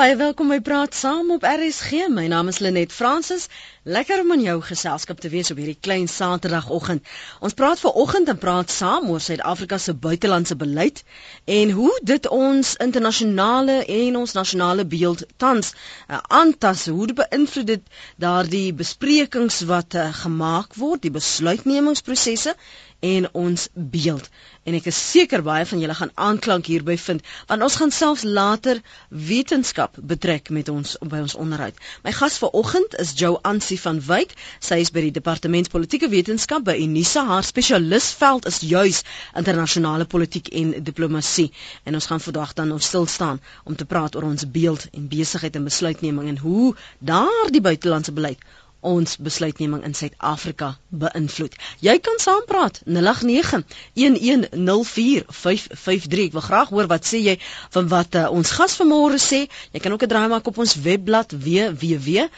Baie welkom by Praat Saam op RSG. My naam is Lenet Fransis. Lekker om in jou geselskap te wees op hierdie klein Saterdagoggend. Ons praat ver oggend en praat saam oor Suid-Afrika se buitelandse beleid en hoe dit ons internasionale en ons nasionale beeld tans uh, aantas. Hoe dit beïnvloed dit daardie besprekings wat uh, gemaak word, die besluitnemingsprosesse en ons beeld. En ek is seker baie van julle gaan aanklank hierby vind want ons gaan selfs later wetenskap betrek met ons by ons onderhoud. My gas vanoggend is Jo Ansie van Wyk. Sy is by die Departement Politieke Wetenskap by Unisa. Haar spesialisveld is juis internasionale politiek en diplomatie. En ons gaan vandag dan nog stil staan om te praat oor ons beeld en besigheid en besluitneming en hoe daardie buitelandse beleid ons besluitneming in Suid-Afrika beïnvloed. Jy kan saampraat 0891104553. Ek wil graag hoor wat sê jy van wat uh, ons gas vanmôre sê. Jy kan ook 'n draai maak op ons webblad www.rsg.co.za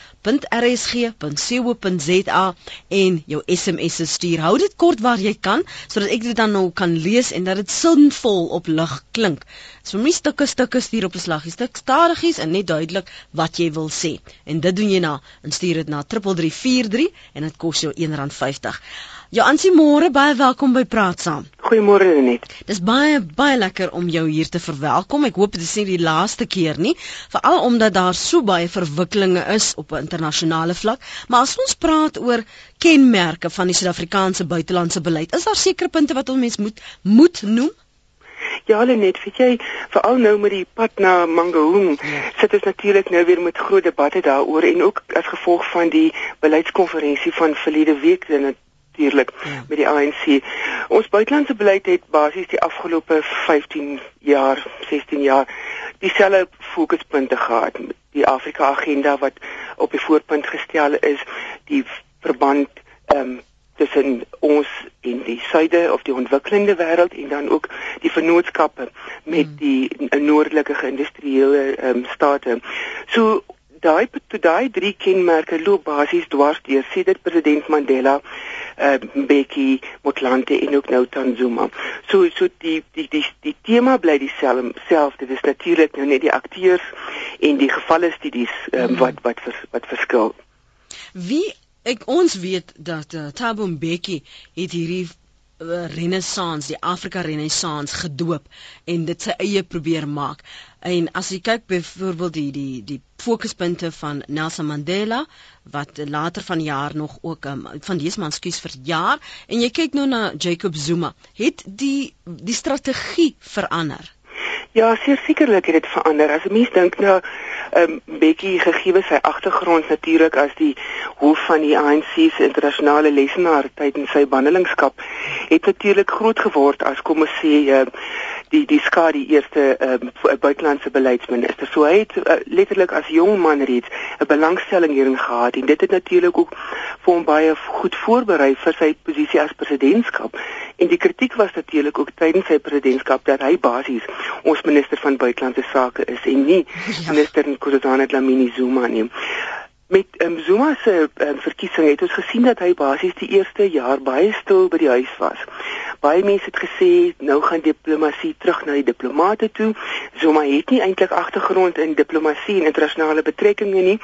en jou SMS se stuur. Hou dit kort waar jy kan sodat ek dit dan nou kan lees en dat dit sinvol op lig klink. So mis stukke stukke stuur op 'n slaggie, stuk stadigies en net duidelik wat jy wil sê. En dit doen jy na en stuur dit na 3343 en dit kos jou R1.50. Ja, Ansie môre baie welkom by Praat Saam. Goeiemôre Lenet. Dis baie baie lekker om jou hier te verwelkom. Ek hoop dit is nie die laaste keer nie, veral omdat daar so baie verwikkelinge is op 'n internasionale vlak. Maar as ons praat oor kenmerke van die Suid-Afrikaanse buitelandse beleid, is daar sekere punte wat ons mens moet moet noem? Ja, hulle net, weet jy, veral nou met die pad na Mangaung, ja. sit ons natuurlik nou weer met groot debatte daaroor en ook as gevolg van die beleidskonferensie van verlede week en natuurlik ja. met die ANC. Ons buitelandse beleid het basies die afgelope 15 jaar, 16 jaar dieselfde fokuspunte gehad. Die Afrika agenda wat op die voorpunt gestel is, die verband ehm um, tussen ons en die suide of die ontwikkelende wêreld en dan ook die vennootskappe met hmm. die noordelike geïndustrieerde um, state. So daai daai drie kenmerke loop basies dwars deur sedert president Mandela, uh, Mbeki, Motlanthe en ook nou Tanzuma. So so die die die die tema bly dieselfde. Dit is natuurlik nou net die akteurs en die gevalle studies um, wat wat vers, wat verskil. Wie Ek ons weet dat uh, Thabo Mbeki het hierdie uh, renessans, die Afrika renessans gedoop en dit sy eie probeer maak. En as jy kyk byvoorbeeld die die die fokuspunte van Nelson Mandela wat later van jaar nog ook um, van dese man skuis vir jaar en jy kyk nou na Jacob Zuma, het die die strategie verander. Ja, sekerlik het dit verander. As 'n mens dink nou um, Bekkie gegee sy agtergrond natuurlik as die hoof van die ANC se internasionale lesenaar tydens sy bandelingskap het natuurlik groot geword as kom ons sê uh, die die skade die eerste um, buitelandse beleidsminister. So hy het uh, letterlik as jong man reeds 'n belangstelling hierin gehad en dit het natuurlik ook vir hom baie goed voorberei vir sy posisie as presidentskap. En die kritiek was natuurlik ook tydens sy presidentskap dat hy basies ons minister van buitelandse sake is en nie ja. minister Nkosazana Dlamini Zuma nie met um, Zuma se um, verkiesing het ons gesien dat hy basies die eerste jaar baie stil by die huis was. Baie mense het gesê nou gaan diplomatie terug na die diplomate toe. Zuma het nie eintlik agtergrond in diplomatie en internasionale betrekkinge nie.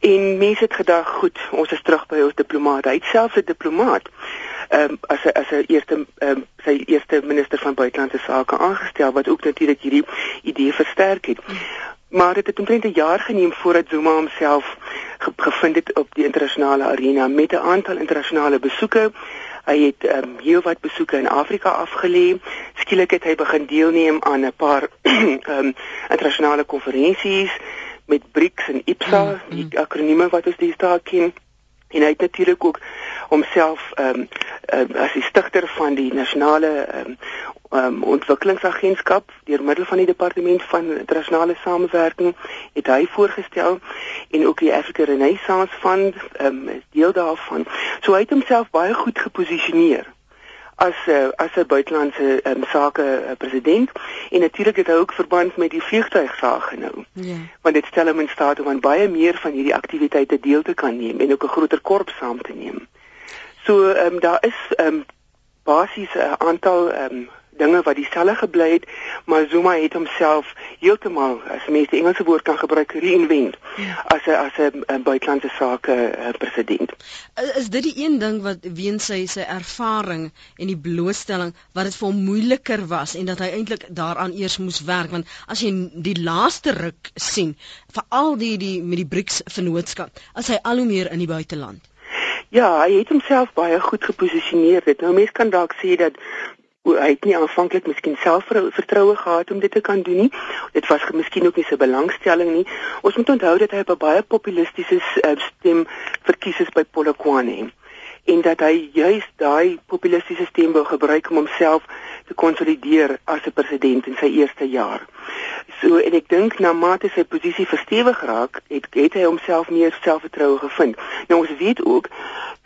En mense het gedag, goed, ons is terug by ons diplomate. Hy self 'n diplomaat ehm um, as hy as hy eerste ehm um, sy eerste minister van buitelandse sake aangestel wat ook natuurlik hierdie idee versterk het. Maar dit het omtrent 'n jaar geneem voordat Zuma homself ge gevind het op die internasionale arena met 'n aantal internasionale besoeke. Hy het ehm um, heelwat besoeke in Afrika afgelê. Skielik het hy begin deelneem aan 'n paar ehm um, internasionale konferensies met BRICS en IPSA, mm, mm. die akronieme wat ons daar ken. En hy het natuurlik ook homself ehm um, um, as die stigter van die nasionale ehm um, um, ontwikkelingsagentskap deur middel van die departement van internasionale samewerking het hy voorgestel en ook die Africa Renaissance Fund um, is deel daarvan. So hy het homself baie goed geposisioneer as uh, as 'n buitelandse um, sake uh, president en natuurlik het hy ook verband met die vliegtuigsaak nou. Ja. Want dit stel hom in staat om aan baie meer van hierdie aktiwiteite deel te kan neem en ook 'n groter korps saam te neem. So ehm um, daar is ehm um, basies 'n aantal ehm um, dinge wat dieselfde gebly het, maar Zuma het homself heeltemal as mense die Engelse woord kan gebruik reinvent ja. as 'n as 'n buitelandse sake uh, president. Is dit die een ding wat weens sy sy ervaring en die blootstelling wat dit vir hom moeiliker was en dat hy eintlik daaraan eers moes werk want as jy die laaste ruk sien veral die die met die BRICS vennootskap as hy al hoe meer in die buiteland Ja, hy het homself baie goed geposisioneer. Dit nou mense kan dalk sê dat hy het nie aanvanklik miskien selfvertroue gehad om dit te kan doen nie. Dit was miskien ook nie sy belangstelling nie. Ons moet onthou dat hy op 'n baie populistiese uh, stem verkies is by Polokwane en dat hy juis daai populistiese stem wou gebruik om homself konsolideer as 'n president in sy eerste jaar. So en ek dink na mate sy posisie verstewig raak, het, het hy homself meer selfvertroue gevind. Nou ons weet ook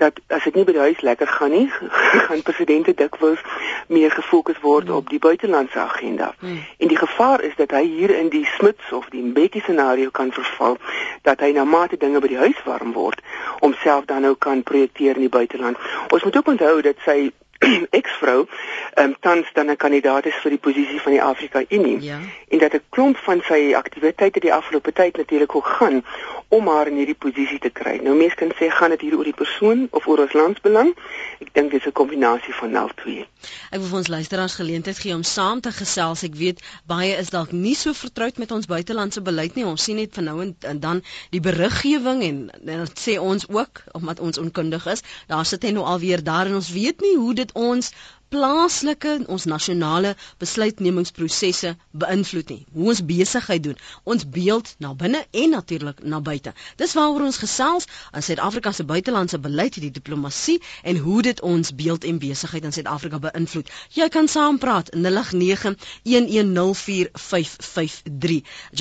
dat as dit nie by die huis lekker gaan nie, gaan presidente dikwels meer gefokus word mm. op die buitelandse agenda. Mm. En die gevaar is dat hy hier in die Smits of die Mbeki scenario kan verval dat hy na mate dinge by die huis warm word, homself dan nou kan projekteer in die buiteland. Ons moet ook onthou dat sy eksvrou ehm um, tans dan 'n kandidaat is vir die posisie van die Afrika Unie. Ja. En dat 'n klomp van sy aktiwiteite die afgelope tyd natuurlik ook gaan om haar in hierdie posisie te kry. Nou mense kan sê gaan dit hier oor die persoon of oor ons landsbelang? Ek dink dit is 'n kombinasie van al twee. Ek wil vir ons luisteraars geleentheid gee om saam te gesels. Ek weet baie is dalk nie so vertroud met ons buitelandse beleid nie. Ons sien net van nou en, en dan die beriggewing en, en dit sê ons ook omdat ons onkundig is. Daar sit hy nou alweer daar en ons weet nie hoe dit ons plaaslike ons nasionale besluitnemingsprosesse beïnvloed nie. Hoe ons besigheid doen, ons beeld na binne en natuurlik na buite. Dis waaroor ons gesels aan Suid-Afrika se buitelandse beleid, die diplomatie en hoe dit ons beeld en besigheid in Suid-Afrika beïnvloed. Jy kan saampraat 0891104553.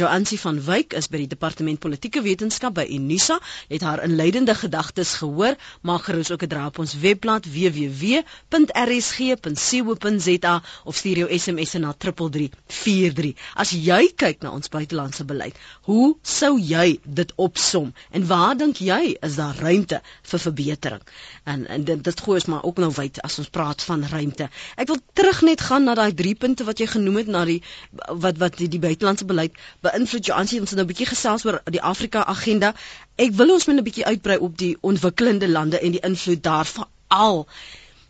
Joansi van Wyk is by die Departement Politieke Wetenskap by Unisa. Jy het haar inleidende gedagtes gehoor. Maak gerus ook 'n draai op ons webblad www.rsg rsg.co.za of stuur jou SMS na 3343. As jy kyk na ons buitelandse beleid, hoe sou jy dit opsom en waar dink jy is daar ruimte vir verbetering? En en dit, dit gooi ons maar ook nou wyd as ons praat van ruimte. Ek wil terug net gaan na daai drie punte wat jy genoem het na die wat wat die, die buitelandse beleid beïnvloed jou aansien ons het nou 'n bietjie gesels oor die Afrika agenda. Ek wil ons net 'n bietjie uitbrei op die ontwikkelende lande en die invloed daarvan al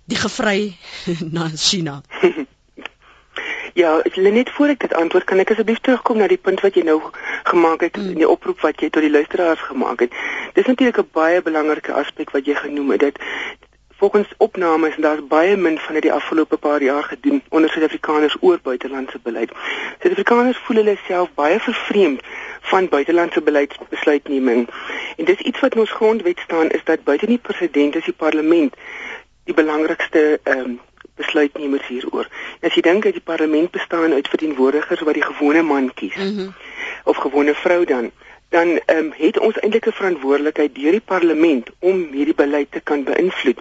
die gevry na China. ja, net voor ek dit antwoord, kan ek asseblief terugkom na die punt wat jy nou gemaak het mm. in die oproep wat jy tot die luisteraars gemaak het. Dis natuurlik 'n baie belangrike aspek wat jy genoem het. Dit volgens opnames en daar's baie min van dit die afgelope paar jaar gedoen onder Suid-Afrikaners oor buitelandse beleid. Suid-Afrikaners voel hulle self baie vervreemd van buitelandse beleidsbesluitneming. En dis iets wat in ons grondwet staan is dat buite die president is die parlement die belangrikste ehm um, besluitnemers hieroor. As jy dink dat die parlement bestaan uit verteenwoordigers wat die gewone man kies mm -hmm. of gewone vrou dan dan ehm um, het ons eintlik 'n verantwoordelikheid deur die parlement om hierdie beleid te kan beïnvloed.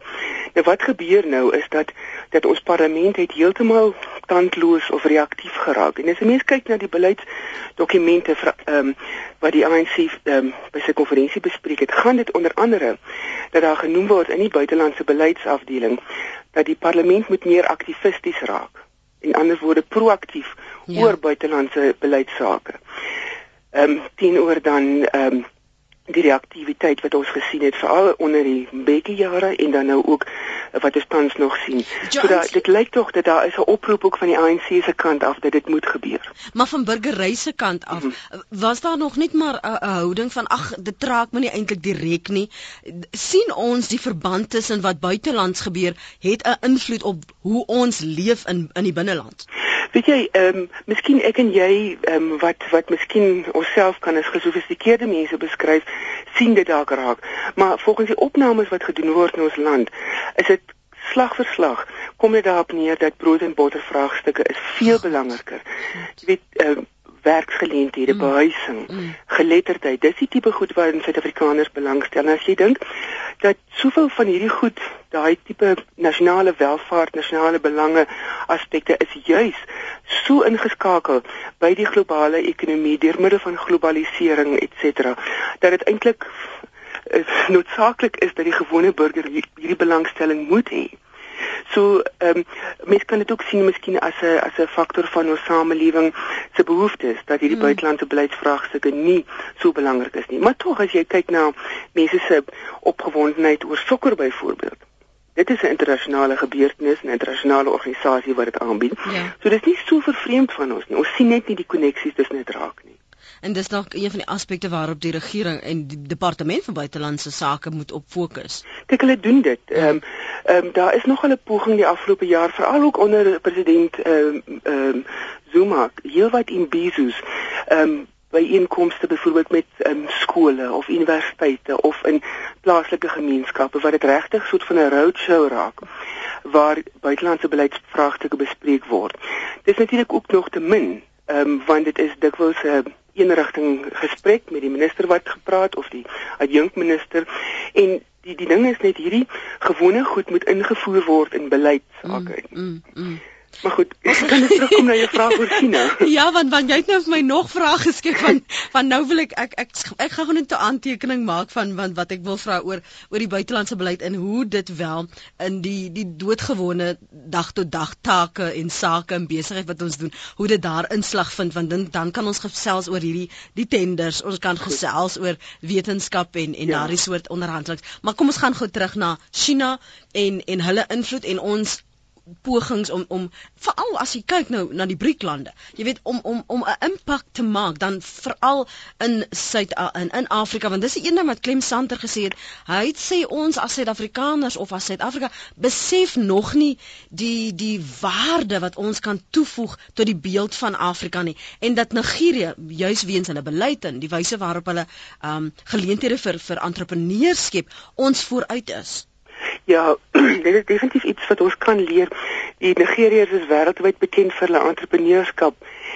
Nou wat gebeur nou is dat dat ons parlement het heeltemal tandloos of reaktief geraak. En as jy mens kyk na die beleidsdokumente ehm um, wat die ANC ehm um, by sy konferensie bespreek het, gaan dit onder andere dat daar genoem word in die buitelandse beleidsafdeling dat die parlement moet meer aktivisties raak. In ander woorde proaktief ja. oor buitelandse beleidsake. Ehm um, teenoor dan ehm um, die reaktiwiteit wat ons gesien het veral onder die Mbeki jare en dan nou ook wat ons tans nog sien. So da, dit lyk tog dat daar is 'n oproep ook van die ANC se kant af dat dit moet gebeur. Maar van burgery se kant af, mm -hmm. was daar nog net maar 'n houding van ag, dit traak my nie eintlik direk nie. sien ons die verband tussen wat buitelands gebeur het 'n invloed op hoe ons leef in in die binneland? Weet jy, ehm um, miskien ek en jy ehm um, wat wat miskien onsself kan as gesofistikeerde mense beskryf, sien dit dalk raak. Maar volgens die opnames wat gedoen word in ons land, is dit slag vir slag kom dit daarop neer dat brood en botter vraagstukke is veel belangriker. Jy weet, ehm uh, werksgeleenthede, mm. behuising, mm. geletterdheid. Dis die tipe goed waarin Suid-Afrikaners belangstel. En as jy dink dat soveel van hierdie goed, daai tipe nasionale welvaart, nasionale belange aspekte is juis so ingeskakel by die globale ekonomie deur middel van globalisering et cetera, dat dit eintlik noodsaaklik is dat die gewone burger hierdie belangstelling moet hê. So ehm um, mense kan dit ook sien miskien as 'n as 'n faktor van ons samelewing se behoeftes dat hierdie mm. buitelandse beleidsvraagstukke nie so belangrik is nie. Maar tog as jy kyk na mense se opgewondenheid oor sokker byvoorbeeld. Dit is 'n internasionale gebeurtenis, 'n internasionale organisasie wat dit aanbied. Ja. So dis nie so vervreemd van ons nie. Ons sien net nie die koneksies tussen dit raak nie en dis dalk een van die aspekte waarop die regering en die departement van buitelandse sake moet op fokus. Kyk hulle doen dit. Ehm um, ehm um, daar is nog 'n poging die afgelope jaar veral ook onder president ehm um, ehm um, Zuma heelwat in Bezus ehm um, by inkomste byvoorbeeld met um, skole of universiteite of in plaaslike gemeenskappe wat dit regtig soort van 'n roadshow raak waar buitelandse beleidsvraagstukke bespreek word. Dis natuurlik ook nog te min, ehm um, want dit is dikwels 'n uh, een rigting gesprek met die minister wat gepraat of die adjunkminister en die die ding is net hierdie gewone goed moet ingevoer word in beleid sake. Mm, mm, mm. Maar goed, ek kan net terugkom na jou vraag oor China. ja, want want jy het nou vir my nog vrae geskik van van nou wil ek ek ek, ek gaan gou net 'n aantekening maak van want wat ek wil vra oor oor die buitelandse beleid en hoe dit wel in die die doodgewone dag tot dag take en sake en besigheid wat ons doen, hoe dit daar inslag vind want dan dan kan ons gesels oor hierdie die tenders, ons kan gesels oor wetenskap en en ja. daardie soort onderhandelings. Maar kom ons gaan gou terug na China en en hulle invloed en ons pogings om om veral as jy kyk nou na die BRIC-lande, jy weet om om om 'n impak te maak dan veral in Suid in in Afrika want dis 'n een ding wat Clem Santer gesê het. Hy het sê ons as Suid-Afrikaners of as Suid-Afrika besef nog nie die die waarde wat ons kan toevoeg tot die beeld van Afrika nie en dat Nigerië juis weens hulle beleid en die wyse waarop hulle um geleenthede vir vir entrepreneurs skep, ons vooruit is. Ja, dit is definitief iets wat ons kan leer. Die Nigeriërs is wêreldwyd bekend vir hulle entrepreneurskap.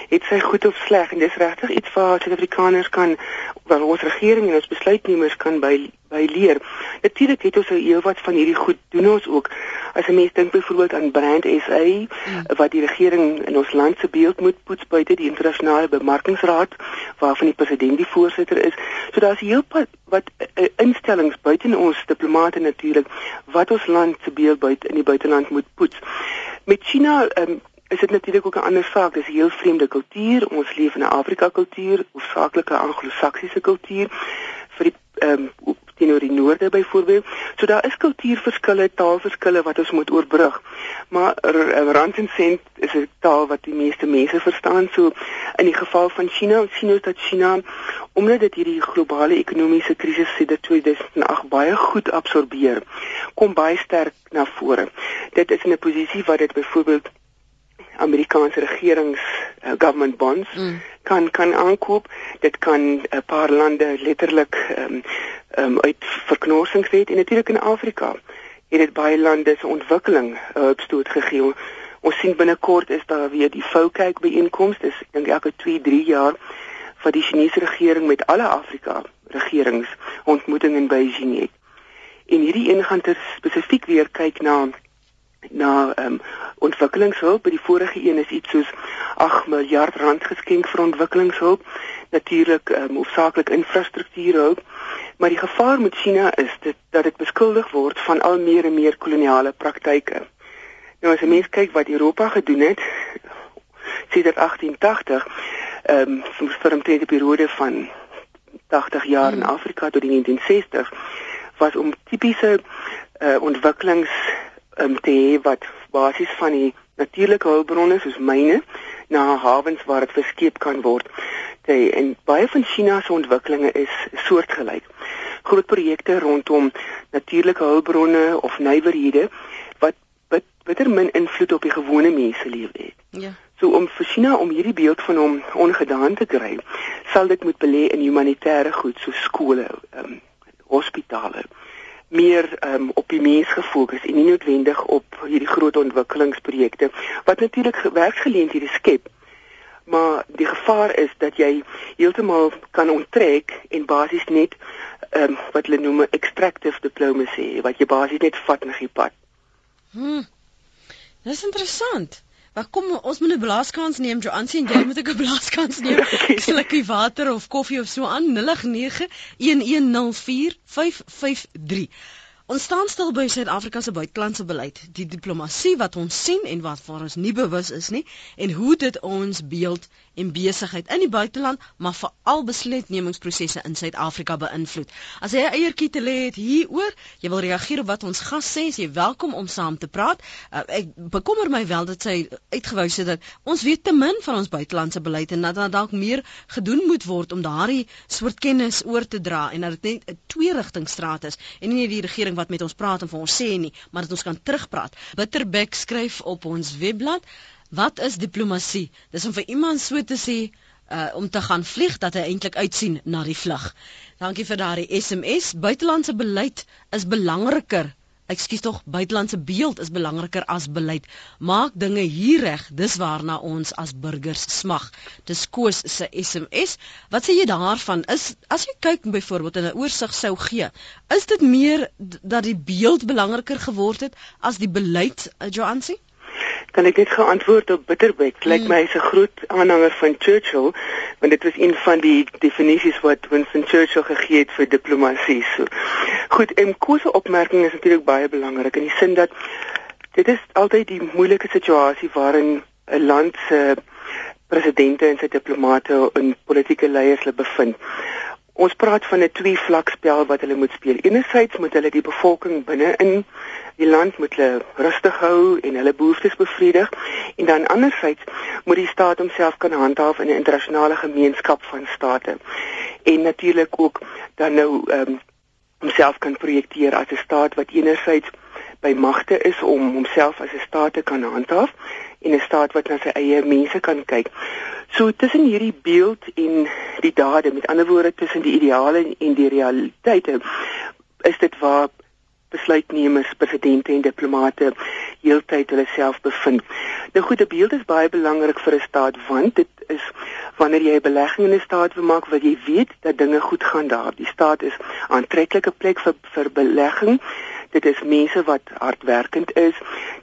Het sy goed of sleg en dis regtig iets waar Suid-Afrikaners kan waar ons regering en ons besluitnemers kan by by leer. Natuurlik het ons heel wat van hierdie goed doen ons ook. As 'n mens dink byvoorbeeld aan Brand SA mm. wat die regering in ons land se beeld moet poets buite die internasionale bemarkingsraad waarvan die president die voorsitter is. So daar's heel wat wat uh, instellings buite ons diplomate natuurlik wat ons land se beeld buite in die buiteland moet poets. Met China um, is dit natuurlik ook 'n ander saak. Dis 'n heel vreemde kultuur. Ons leef in 'n Afrika kultuur, hoofsaaklike Anglo-Saksiese kultuur vir die ehm um, teenoor die noorde byvoorbeeld. So daar is kultuurverskille, taalverskille wat ons moet oorbrug. Maar rand en sent is 'n taal wat die meeste mense verstaan. So in die geval van China, ons sien ons dat China omdat dit hierdie globale ekonomiese krisis sedert 2008 baie goed absorbeer, kom baie sterk na vore. Dit is in 'n posisie wat dit byvoorbeeld Amerikaanse regerings uh, government bonds mm. kan kan aankoop. Dit kan 'n paar lande letterlik ehm um, um, uit verknorsings het en natuurlik in Afrika het dit baie lande se ontwikkeling uh, opstoot gegee. Ons sien binnekort is daar weer die FOCAC byeenkomste. Dis ek dink elke 2, 3 jaar van die Chinese regering met alle Afrika regerings ontmoeting in Beijing het. En hierdie een gaan ter spesifiek weer kyk na na ehm um, ontwikkelingshulp. By die vorige een is iets soos 8 miljard rand geskenk vir ontwikkelingshulp. Natuurlik ehm um, hoofsaaklik infrastruktuurhulp. Maar die gevaar met China is dit dat dit beskuldig word van al meer en meer koloniale praktyke. Nou as 'n mens kyk wat Europa gedoen het sedert 1880 ehm um, vir 'n tye periode van 80 jaar in Afrika tot die 1960 was om tipiese uh, ontwikkelings um, te hê wat basies van die natuurlike hulpbronne soos myne na hawens waar dit verskeep kan word. Te, en baie van China se ontwikkelinge is soortgelyk. Groot projekte rondom natuurlike hulpbronne of nywerhede wat bitter min invloed op die gewone mense lewe het. Ja. So om vir China om hierdie beeld van hom ongedaan te kry, sal dit moet belê in humanitêre goed so skole, ehm um, hospitale, meer um, op die mens gefokus en nie noodwendig op hierdie groot ontwikkelingsprojekte wat natuurlik werksgeleenthede skep. Maar die gevaar is dat jy heeltemal kan onttrek en basies net um, wat hulle noem extractive diplomacy wat jy basies net vat na die pad. Hm. Dis interessant. Maar kom ons moet 'n blaaskans neem Joan sien jy moet ek 'n blaaskans neem. Slukkie water of koffie of so aan 0891104553. Ons staan stil by Suid-Afrika se buitelandse beleid, die diplomatie wat ons sien en wat vir ons nie bewus is nie en hoe dit ons beeld en besigheid in die buiteland, maar veral besluitnemingsprosesse in Suid-Afrika beïnvloed. As jy 'n eiertjie te lê het hieroor, jy wil reageer op wat ons gas sê, jy welkom om saam te praat. Uh, ek bekommer my wel dat sy uitgewys het dat ons weet te min van ons buitelandse beleid en dat daar dalk meer gedoen moet word om daardie soort kennis oor te dra en dat dit net 'n twee rigting straat is en nie die regering wat met ons praat en vir ons sê nie, maar dat ons kan terugpraat. Bitterbeck skryf op ons webblad, wat is diplomatie? Dis om vir iemand so te sê uh om te gaan vlieg dat hy eintlik uitsien na die vlug. Dankie vir daardie SMS. Buitelandse beleid is belangriker. Ekskuus tog, buitelandse beeld is belangriker as beleid. Maak dinge hier reg, dis waarna ons as burgers smag. Dis Koos se SMS. Wat sê jy daarvan? Is as jy kyk byvoorbeeld in 'n oorsig sou gee, is dit meer dat die beeld belangriker geword het as die beleid, uh, Joansi? Kan ek net geantwoord op Bitterbeck. Lyk mm. my hy's 'n groot aanhanger van Churchill, want dit was een van die definisies wat Winston Churchill gegee het vir diplomatie. So. Goed, en kosse opmerking is natuurlik baie belangrik in die sin dat dit is altyd die moeilike situasie waarin 'n land se presidente en sy diplomate en politieke leiers hulle bevind. Ons praat van 'n twee vlak spel wat hulle moet speel. Enerzijds moet hulle die bevolking binne in die land moet hulle rustig hou en hulle behoeftes bevredig en dan anderzijds moet die staat homself kan handhaaf in 'n internasionale gemeenskap van state. En natuurlik ook dan nou ehm um, homself kan projekteer as 'n staat wat enerzijds by magte is om homself as 'n staat te kan handhaaf en 'n staat wat na sy eie mense kan kyk. So tussen hierdie beeld en die dade, met ander woorde tussen die ideale en die realiteite, is dit waar besluitnemers, presidente en diplomate heeltyd hulle self bevind. Nou goed, 'n beeld is baie belangrik vir 'n staat want dit is wanneer jy 'n belegging in 'n staat wil maak, wil jy weet dat dinge goed gaan daar. Die staat is 'n aantreklike plek vir vir belegging. Dit is mense wat hardwerkend is.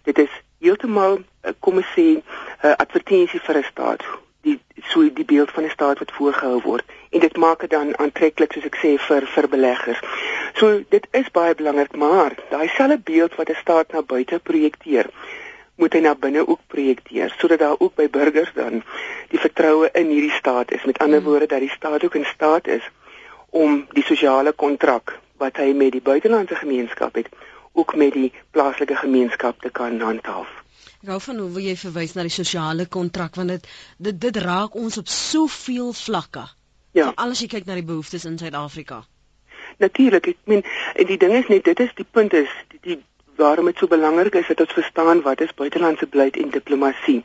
Dit is heeltemal eh, kom ons sê 'n advertensie vir 'n staat die so die beeld van 'n staat wat voorgehou word en dit maak dit dan aantreklik soos ek sê vir vir beleggers. So dit is baie belangrik, maar daai selfe beeld wat 'n staat na buite projekteer, moet hy na binne ook projekteer sodat daar ook by burgers dan die vertroue in hierdie staat is. Met ander hmm. woorde dat die staat ook in staat is om die sosiale kontrak wat hy met die buitelandse gemeenskap het, ook met die plaaslike gemeenskap te kan handhaaf. Ek hou van hoe jy verwys na die sosiale kontrak want dit dit dit raak ons op soveel vlakke. Ja. Veral as jy kyk na die behoeftes in Suid-Afrika. Natuurlik, ek meen en die ding is net dit is die punt is die, die waarom dit so belangrik is dat ons verstaan wat is buitelandse beleid en diplomatie.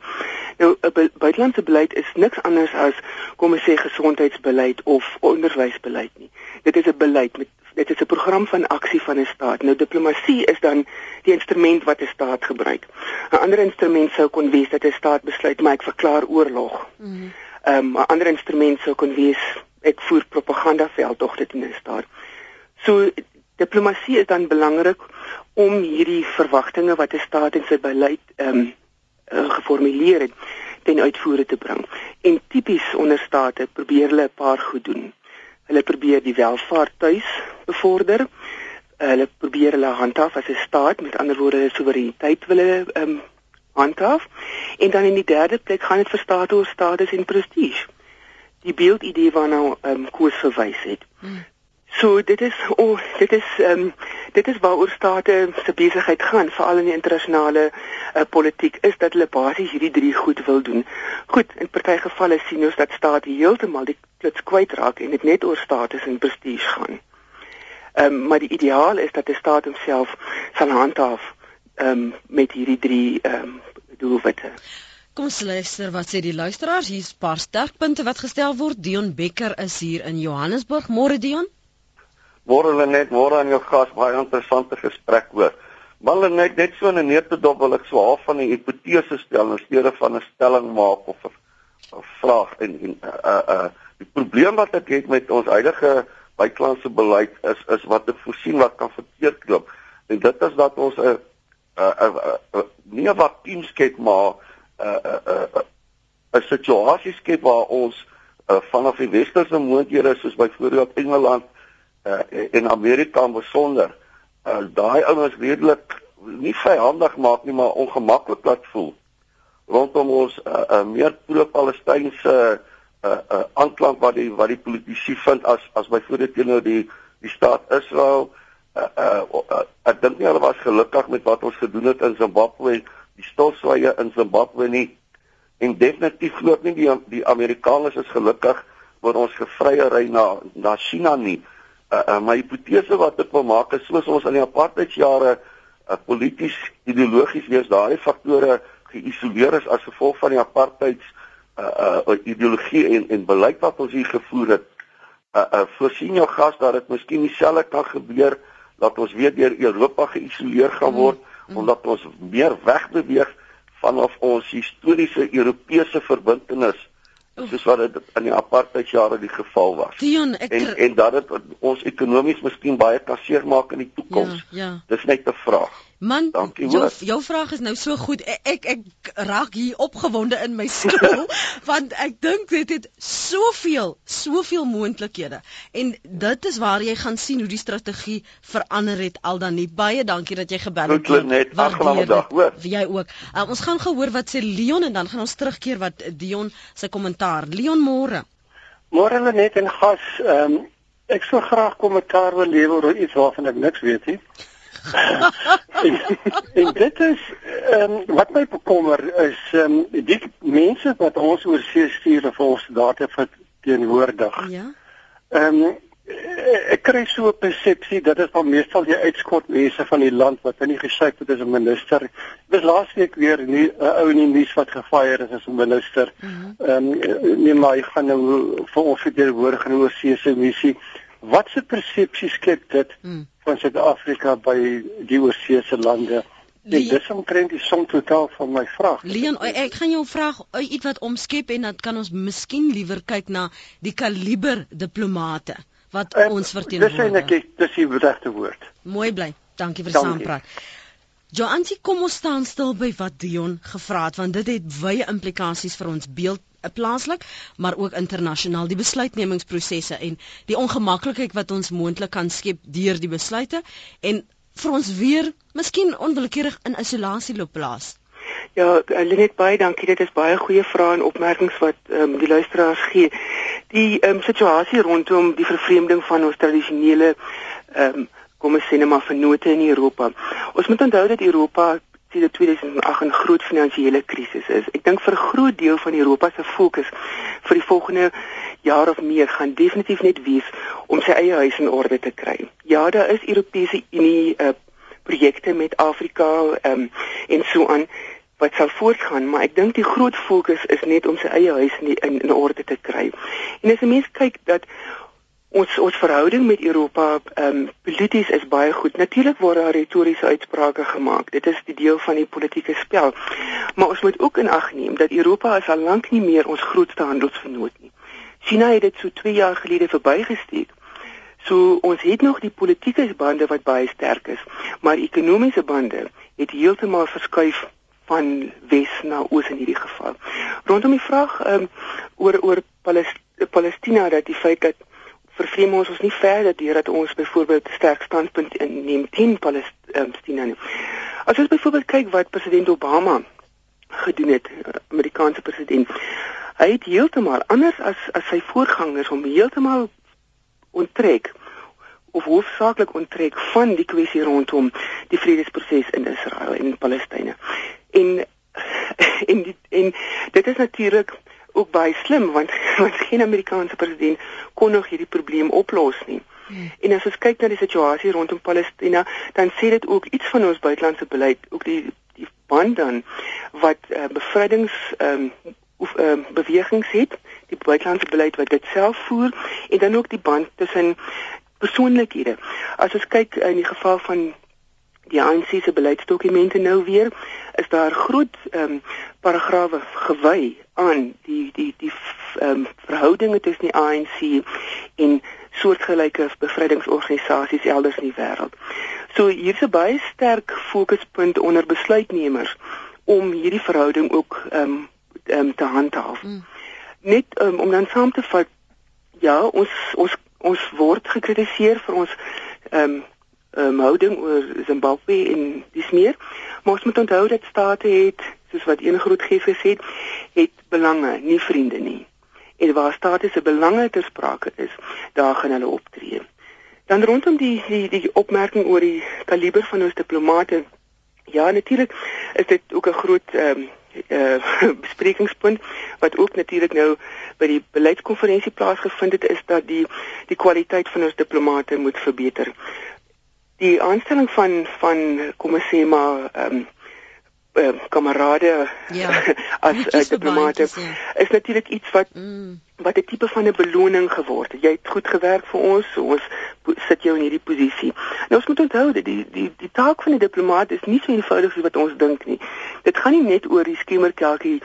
Nou 'n be buitelandse beleid is niks anders as kom ons sê gesondheidsbeleid of onderwysbeleid nie. Dit is 'n beleid met dit is 'n program van aksie van 'n staat. Nou diplomatie is dan die instrument wat 'n staat gebruik. 'n Ander instrument sou kon wees dat 'n staat besluit maar ek verklaar oorlog. Mhm. Ehm mm um, 'n ander instrument sou kon wees ek voer propaganda veldtogte teen 'n staat. So diplomatie is dan belangrik om hierdie verwagtinge wat 'n staat in sy beleid ehm um, uh, geformuleer het ten uitvoere te bring. En tipies onder state probeer hulle 'n paar goed doen. Hulle probeer die welvaart tuis bevorder. Hulle probeer hulle handhaaf as 'n staat, met ander woorde hulle soewereiniteit wil hulle ehm um, handhaaf. En dan in die derde plek gaan dit vir state oor status en prestige. Die beeldidee waarna ehm um, koers verwys het. Hmm. So dit is oh, dit is ehm um, dit is waaroor state se besigheid gaan veral in die internasionale uh, politiek is dat hulle basies hierdie drie goed wil doen. Goed, in party gevalle sien ons dat state heeltemal die klits kwytraak en dit net oor status en prestige gaan. Ehm um, maar die ideaal is dat 'n staat homself sal handhaaf ehm um, met hierdie drie ehm um, doelwitte. Kom ons luister wat sê die luisteraars. Hier's 'n paar sterkpunte wat gestel word. Dion Becker is hier in Johannesburg. Môre Dion. Môre hulle net môre aan jou gas baie interessante gesprek hoor. Maar hulle net net so 'n neutedop wil ek swaar van 'n hipotese stel in steede van 'n stelling maak of 'n vraag en en uh uh die probleem wat ek het met ons huidige buitelandse beleid is is wat ek voorsien wat kan verkeerd loop. En dit is dat ons 'n 'n nie 'n vakuum skep maar 'n 'n 'n situasie skep waar ons uh, vanaf die westerse moondhede soos byvoorbeeld Engeland uh, in Amerika besonder uh, daai ouens redelik nie vyandig maak nie, maar ongemaklik laat voel rondom ons 'n uh, uh, meer pro-Palestynse uh, uh, aanklank wat die wat die politici vind as as byvoorbeeld teenoor die die staat Israel. Uh, uh, uh, ek dink nie hulle was gelukkig met wat ons gedoen het in Zimbabwe, die stilswye in Zimbabwe nie. En definitief glo ek nie die die Amerikaners is gelukkig oor ons gevrye ry na na China nie. Uh, uh, my hipotese wat ek wil maak is soos ons in die apartheidsjare uh, polities ideologies wees daai faktore geïsoleer is as gevolg van die apartheids uh, uh ideologie en en beleid wat ons hier gevoer het. Uh, uh voorsien jou gas dat dit miskien dieselfde kan gebeur dat ons weer deur Europa geïsoleer gaan word mm, mm. omdat ons meer wegbeweeg vanaf ons historiese Europese verbintenis soos wat dit in die apartheidjare die geval was. Dion, ek en en dat dit ons ekonomies miskien baie kasseer maak in die toekoms. Ja, ja. Dis net 'n vraag. Man, Dankie, jou jou vraag is nou so goed. Ek ek, ek raak hier opgewonde in my stoel want ek dink dit het soveel, soveel moontlikhede. En dit is waar jy gaan sien hoe die strategie verander het al dan nie. Baie dankie dat jy gebel het. Net. Aangename dag, hoor. Jy ook. Uh, ons gaan gehoor wat sê Leon en dan gaan ons terugkeer wat Dion se kommentaar. Leon môre. Môre net en gas. Ehm um, ek sou graag kommentaar wil lewer oor iets waarvan ek niks weet nie en, en dit is ehm um, wat my bekommer is ehm um, die mense wat ons oor see stuur of ons data verteenwoordig. Ja. Ehm um, ek kry so 'n persepsie dat dit van meestal die uitskot mense van die land wat in die gesyk het as 'n minister. Dis laasweek weer 'n ou in die nuus wat gefire is as 'n minister. Mhm. Ehm mm um, nee maar hy gaan nou vir ons verteenwoordig in oor see se missie. Wat se persepsie skep dit? Mm van Suid-Afrika by die oorseese lande. Nee, dis omtrent die som totaal van my vraag. Leon, ek gaan jou vraag iets wat omskep en dan kan ons miskien liewer kyk na die kaliber diplomate wat uh, ons verteenwoordig. Dis eintlik dis die regte woord. Mooi bly. Dankie vir die saampraat. Joanti, kom ons staan stil by wat Dion gevra het want dit het wye implikasies vir ons beeld plaaslik maar ook internasionaal die besluitnemingsprosesse en die ongemaklikheid wat ons moontlik kan skep deur die besluite en vir ons weer miskien onwillekeurig in isolasie loop plaas. Ja, Lenet baie dankie. Dit is baie goeie vrae en opmerkings wat ehm um, die luisteraars gee. Die ehm um, situasie rondom die vervreemding van ons tradisionele ehm um, kom ons sê net maar vennote in Europa. Ons moet onthou dat Europa sedert 2008 'n groot finansiële krisis is. Ek dink vir 'n groot deel van Europa se fokus vir die volgende jaar of meer gaan definitief net wees om sy eie huis in orde te kry. Ja, daar is Europese Unie uh, projekte met Afrika um, en so aan wat sal voortgaan, maar ek dink die groot fokus is net om sy eie huis in, in, in orde te kry. En as 'n mens kyk dat ons ons verhouding met Europa ehm um, polities is baie goed. Natuurlik word daar retoriese uitsprake gemaak. Dit is die deel van die politieke spel. Maar ons moet ook in ag neem dat Europa is al lank nie meer ons grootste handelsvernoot nie. China het dit so 2 jaar gelede verbygesteek. So ons het nog die politieke bande wat baie sterk is, maar ekonomiese bande het heeltemal verskuif van wes na oos in hierdie geval. Rondom die vraag ehm um, oor oor Palestina dat die feit dat vervreem ons ons nie verder deur dat ons byvoorbeeld sterk standpunt inneem teen Palestina nie. As ons byvoorbeeld kyk wat president Obama gedoen het, eh, Amerikaanse president, hy het heeltemal anders as as sy voorgangers hom heeltemal onttrek of hoofsaaklik onttrek van die kwessie rondom die vredesproses in Israel en in Palestina. En en die, en dit is natuurlik ook baie slim want want geen Amerikaanse president kon nog hierdie probleem oplos nie. Hmm. En as ons kyk na die situasie rondom Palestina, dan sê dit ook iets van ons buitelandse beleid, ook die die band dan wat uh, bevrydings ehm um, of ehm um, bewegings het, die buitelandse beleid wat dit self voer en dan ook die band tussen persoonlikhede. As ons kyk in die geval van die ANC se beleidsdokumente nou weer is daar groot ehm um, paragrawe gewy aan die die die ehm um, verhoudinge tussen die ANC en soortgelyke bevrydingsorganisasies elders in die wêreld. So hier's 'n baie sterk fokuspunt onder besluitnemers om hierdie verhouding ook ehm um, ehm um, te handhaaf. Mm. Net um, om dan saam te vat ja, ons ons ons word gekritiseer vir ons ehm um, um, houding oor Zimbabwe en dis meer. Maar ons moet onthou dat state het, soos wat een groot gees gesê het, belange, nie vriende nie. En waar state se belange ter sprake is, daar gaan hulle optree. Dan rondom die die die opmerking oor die kaliber van ons diplomate. Ja, natuurlik is dit ook 'n groot um, uh, besprekingspunt wat ook natuurlik nou by die beleidskonferensie plaasgevind het is dat die die kwaliteit van ons diplomate moet verbeter. Die aanstelling van van kom ons sê maar ehm um, kamerade ja, as uh, diplomate ja. is natuurlik iets wat mm. Wat 'n tipe van 'n beloning geword het. Jy het goed gewerk vir ons, so ons sit jou in hierdie posisie. Nou ons moet onthou dat die die die taak van 'n diplomaat is nie so eenvoudig soos wat ons dink nie. Dit gaan nie net oor die skemerkelkie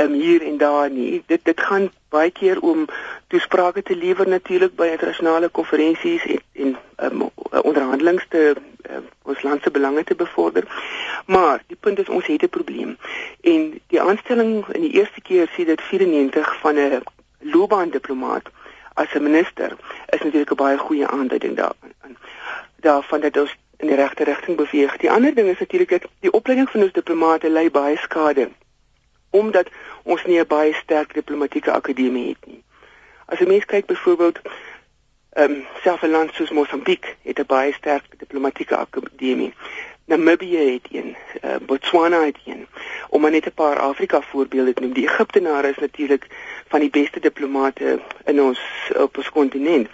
um, hier en daar nie. Dit dit gaan baie keer om toesprake te lewer natuurlik by internasionale konferensies en en um, onderhandelings te um, ons land se belange te bevorder. Maar die punt is ons het 'n probleem. En die aanstelling in die eerste keer sê dit 94 van 'n loopbaandiplomaat as 'n minister is natuurlik 'n baie goeie aanduiding daarvan. Daarvan dat ons in die regte rigting beweeg. Die ander ding is natuurlik dat die opleiding van ons diplomate lei baie skade omdat ons nie 'n baie sterk diplomatieke akademie het nie. As 'n mens kyk byvoorbeeld ehm um, self 'n land soos Mosambiek het 'n baie sterk diplomatieke akademie. Namibië het een, uh, Botswana het een. Om maar net 'n paar Afrika voorbeelde te noem. Die Egiptenare is natuurlik van die beste diplomate in ons op ons kontinent.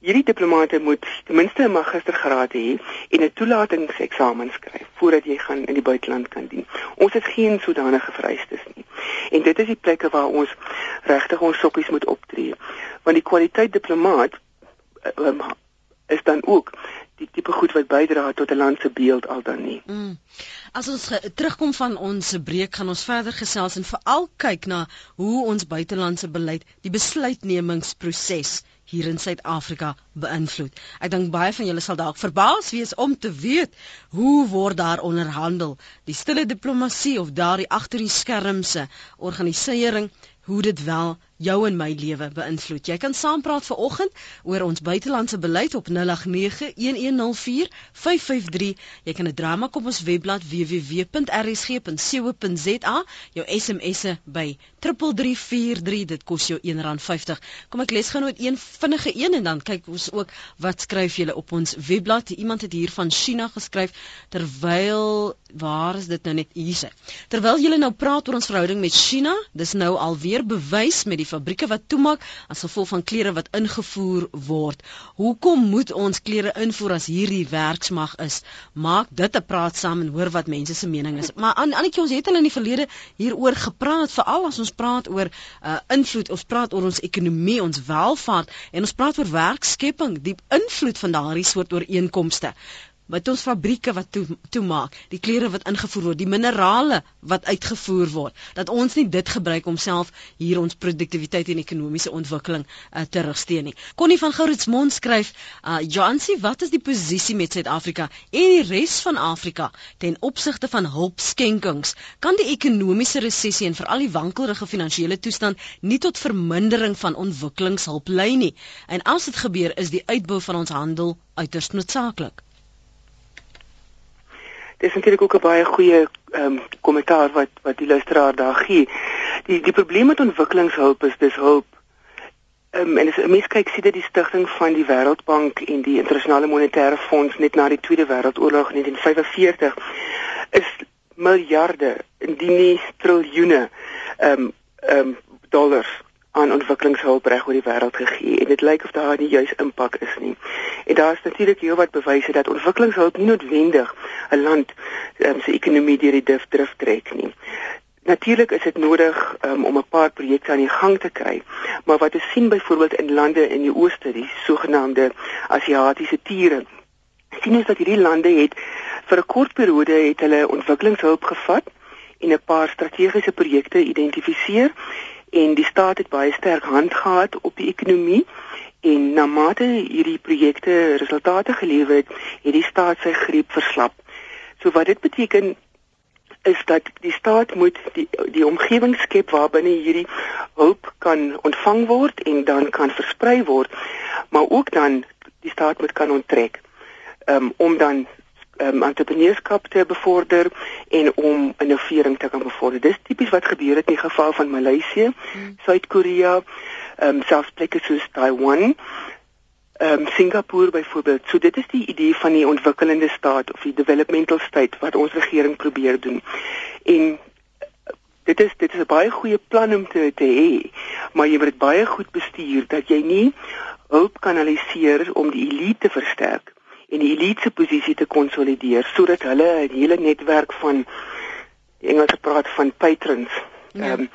Hierdie diplomate moet ten minste 'n magistergraad hê en 'n toelatingseksamen skryf voordat jy gaan in die buiteland kan dien. Ons het geen sodanige vereistes nie. En dit is die plekke waar ons regtig ons sokkies moet optree. Want die kwaliteit diplomaat um, is dan ook die tipe goed wat bydra tot 'n land se beeld al dan nie. Mm. As ons terugkom van ons breek gaan ons verder gesels en veral kyk na hoe ons buitelandse beleid die besluitnemingsproses hier in Suid-Afrika beïnvloed. Ek dink baie van julle sal dalk verbaas wees om te weet hoe word daar onderhandel, die stille diplomatie of daardie agter die skermse organisering, hoe dit wel jou en my lewe beïnvloed. Jy kan saampraat vanoggend oor ons buitelandse beleid op 0891104553. Jy kan 'n drama kom ons webblad www.rsg.co.za. Jou SMS'e by 3343 dit kos jou R1.50. Kom ek lees net een vinnige een en dan kyk ons ook wat skryf julle op ons webblad. Iemand het hier van China geskryf terwyl waar is dit nou net hierse. Terwyl julle nou praat oor ons verhouding met China, dis nou alweer bewys met die die fabrieke wat toemaak as gevolg van klere wat ingevoer word. Hoekom moet ons klere invoer as hierdie werksmag is? Maak dit 'n praat saam en hoor wat mense se mening is. Maar aan Annetjie ons het al in die verlede hieroor gepraat, veral as ons praat oor uh, invloed, ons praat oor ons ekonomie, ons welvaart en ons praat oor werkskepping, die invloed van daardie soort ooreenkomste wat ons fabrieke wat toe toemaak, die klere wat ingevoer word, die minerale wat uitgevoer word, dat ons nie dit gebruik om self hier ons produktiwiteit en ekonomiese ontwikkeling uh, te regsteun nie. Connie van Gouritsmond skryf, uh, "Jansie, wat is die posisie met Suid-Afrika en die res van Afrika ten opsigte van hulpskenkings? Kan die ekonomiese resessie en veral die wankelrige finansiële toestand nie tot vermindering van ontwikkelingshulp lei nie? En as dit gebeur, is die uitbou van ons handel uiters noodsaaklik." Dis natuurlik ook 'n baie goeie ehm um, kommentaar wat wat die luisteraar daar gee. Die die probleem met ontwikkelingshulp is dis hulp. Ehm um, en as mens kyk sien dit die stigting van die Wêreldbank en die Internasionale Monetaire Fonds net na die Tweede Wêreldoorlog in 1945 is miljarde, indien nie triljoene ehm um, ehm um, dollars aan ontwikkelingshulp reg oor die wêreld gegee en dit lyk of daar nie juis impak is nie. En daar is natuurlik heelwat bewyse dat ontwikkelingshulp nie noodwendig 'n land um, se ekonomie deur die dif drif trek nie. Natuurlik is dit nodig um, om 'n paar projekte aan die gang te kry, maar wat ons sien byvoorbeeld in lande in die ooste, die sogenaamde Asiatiese tiere, sien ons dat hierdie lande het vir 'n kort periode het hulle ontwikkelingshulp gevat en 'n paar strategiese projekte identifiseer en die staat het baie sterk hand gehad op die ekonomie en na mate hierdie projekte resultate gelewer het, het die staat sy greep verslap. So wat dit beteken is dat die staat moet die die omgewing skep waarbinne hierdie hulp kan ontvang word en dan kan versprei word, maar ook dan die staat moet kan onttrek. um, om dan um, entrepreneurskap te bevorder en om innovering te kan bevorder. Dis tipies wat gebeur het in die geval van Maleisië, hmm. Suid-Korea, ehm um, selfs plekke soos Taiwan ehm um, Singapore byvoorbeeld. So dit is die idee van die ontwikkelende staat of die developmental state wat ons regering probeer doen. En dit is dit is 'n baie goeie plan om te te hê, maar jy moet dit baie goed bestuur dat jy nie hulp kanaliseer om die elite te versterk en die elite se posisie te konsolideer sodat hulle 'n hele netwerk van Engels praat van patrons ja. ehm ja. um,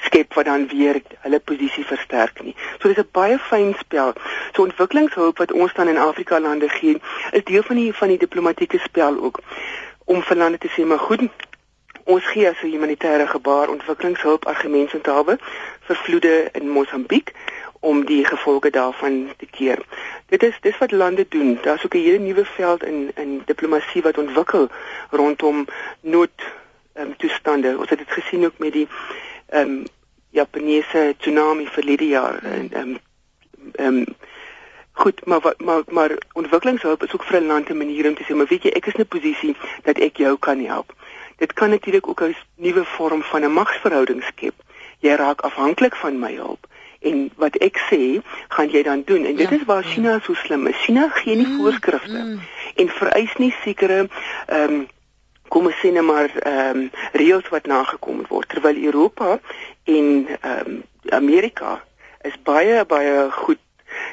skep wat dan weer hulle posisie versterk nie. So dis 'n baie fyn spel. So ontwikkelingshulp wat ons dan in Afrika lande gee, is deel van die van die diplomatieke spel ook om vir lande te sê maar goed, ons gee as 'n humanitêre gebaar ontwikkelingshulp argumente te hawe vir vloede in Mosambiek om die gevolge daarvan te keer. Dit is dis wat lande doen. Daar's ook 'n hele nuwe veld in in diplomatie wat ontwikkel rondom nood um, toestande. Ons het dit gesien ook met die ehm um, Japaneese tsunami verlede jaar en ehm ehm goed, maar wat maar maar ontwikkelingshulp is ook vir 'n land 'n manier om te sê, maar weet jy, ek is in 'n posisie dat ek jou kan help. Dit kan natuurlik ook 'n nuwe vorm van 'n magsverhouding skep. Jy raak afhanklik van my hulp en wat ek sê, gaan jy dan doen. En dit ja, is waar China so slim is. China gee nie mm, voorskrifte mm. en vereis nie sekere ehm um, kom ons sê net maar ehm um, reëls wat nagekom word terwyl Europa en ehm um, Amerika is baie baie goed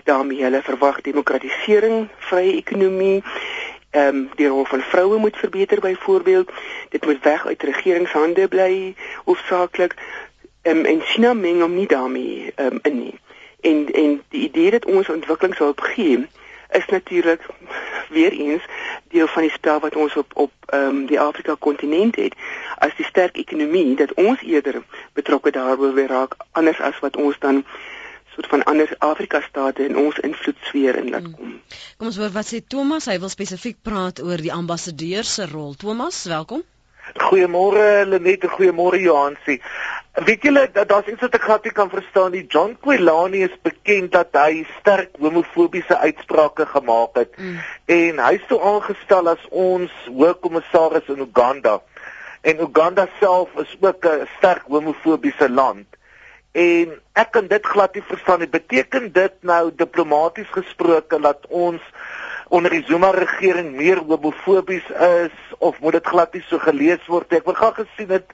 daarmee hulle verwag demokratisering, vrye ekonomie ehm um, die rol van vroue moet verbeter byvoorbeeld dit moet weg uit regeringshande bly hoofsaaklik um, en China meng hom nie daarmee um, in nie en en die idee dat ons ontwikkelingshulp gee is natuurlik weer eens deel van die spel wat ons op op ehm um, die Afrika kontinent het as die sterk ekonomie dat ons eerder betrokke daaroor weer raak anders as wat ons dan soort van ander Afrika state in ons invloedsfeer in laat hmm. kom. Kom ons hoor wat sê Thomas, hy wil spesifiek praat oor die ambassadeur se rol. Thomas, welkom. Goeiemôre Lenet en goeiemôre Johansie. Weet julle dat daar's iets wat ek glad nie kan verstaan nie. John Quilani is bekend dat hy sterk homofobiese uitsprake gemaak het mm. en hy is toe aangestel as ons hoofkommissaris in Uganda. En Uganda self is ook 'n sterk homofobiese land. En ek kan dit glad nie verstaan nie. Beteken dit nou diplomaties gesproke dat ons onder die Zuma regering meer homofobies is of moet dit glad nie so gelees word ek wil graag gesien het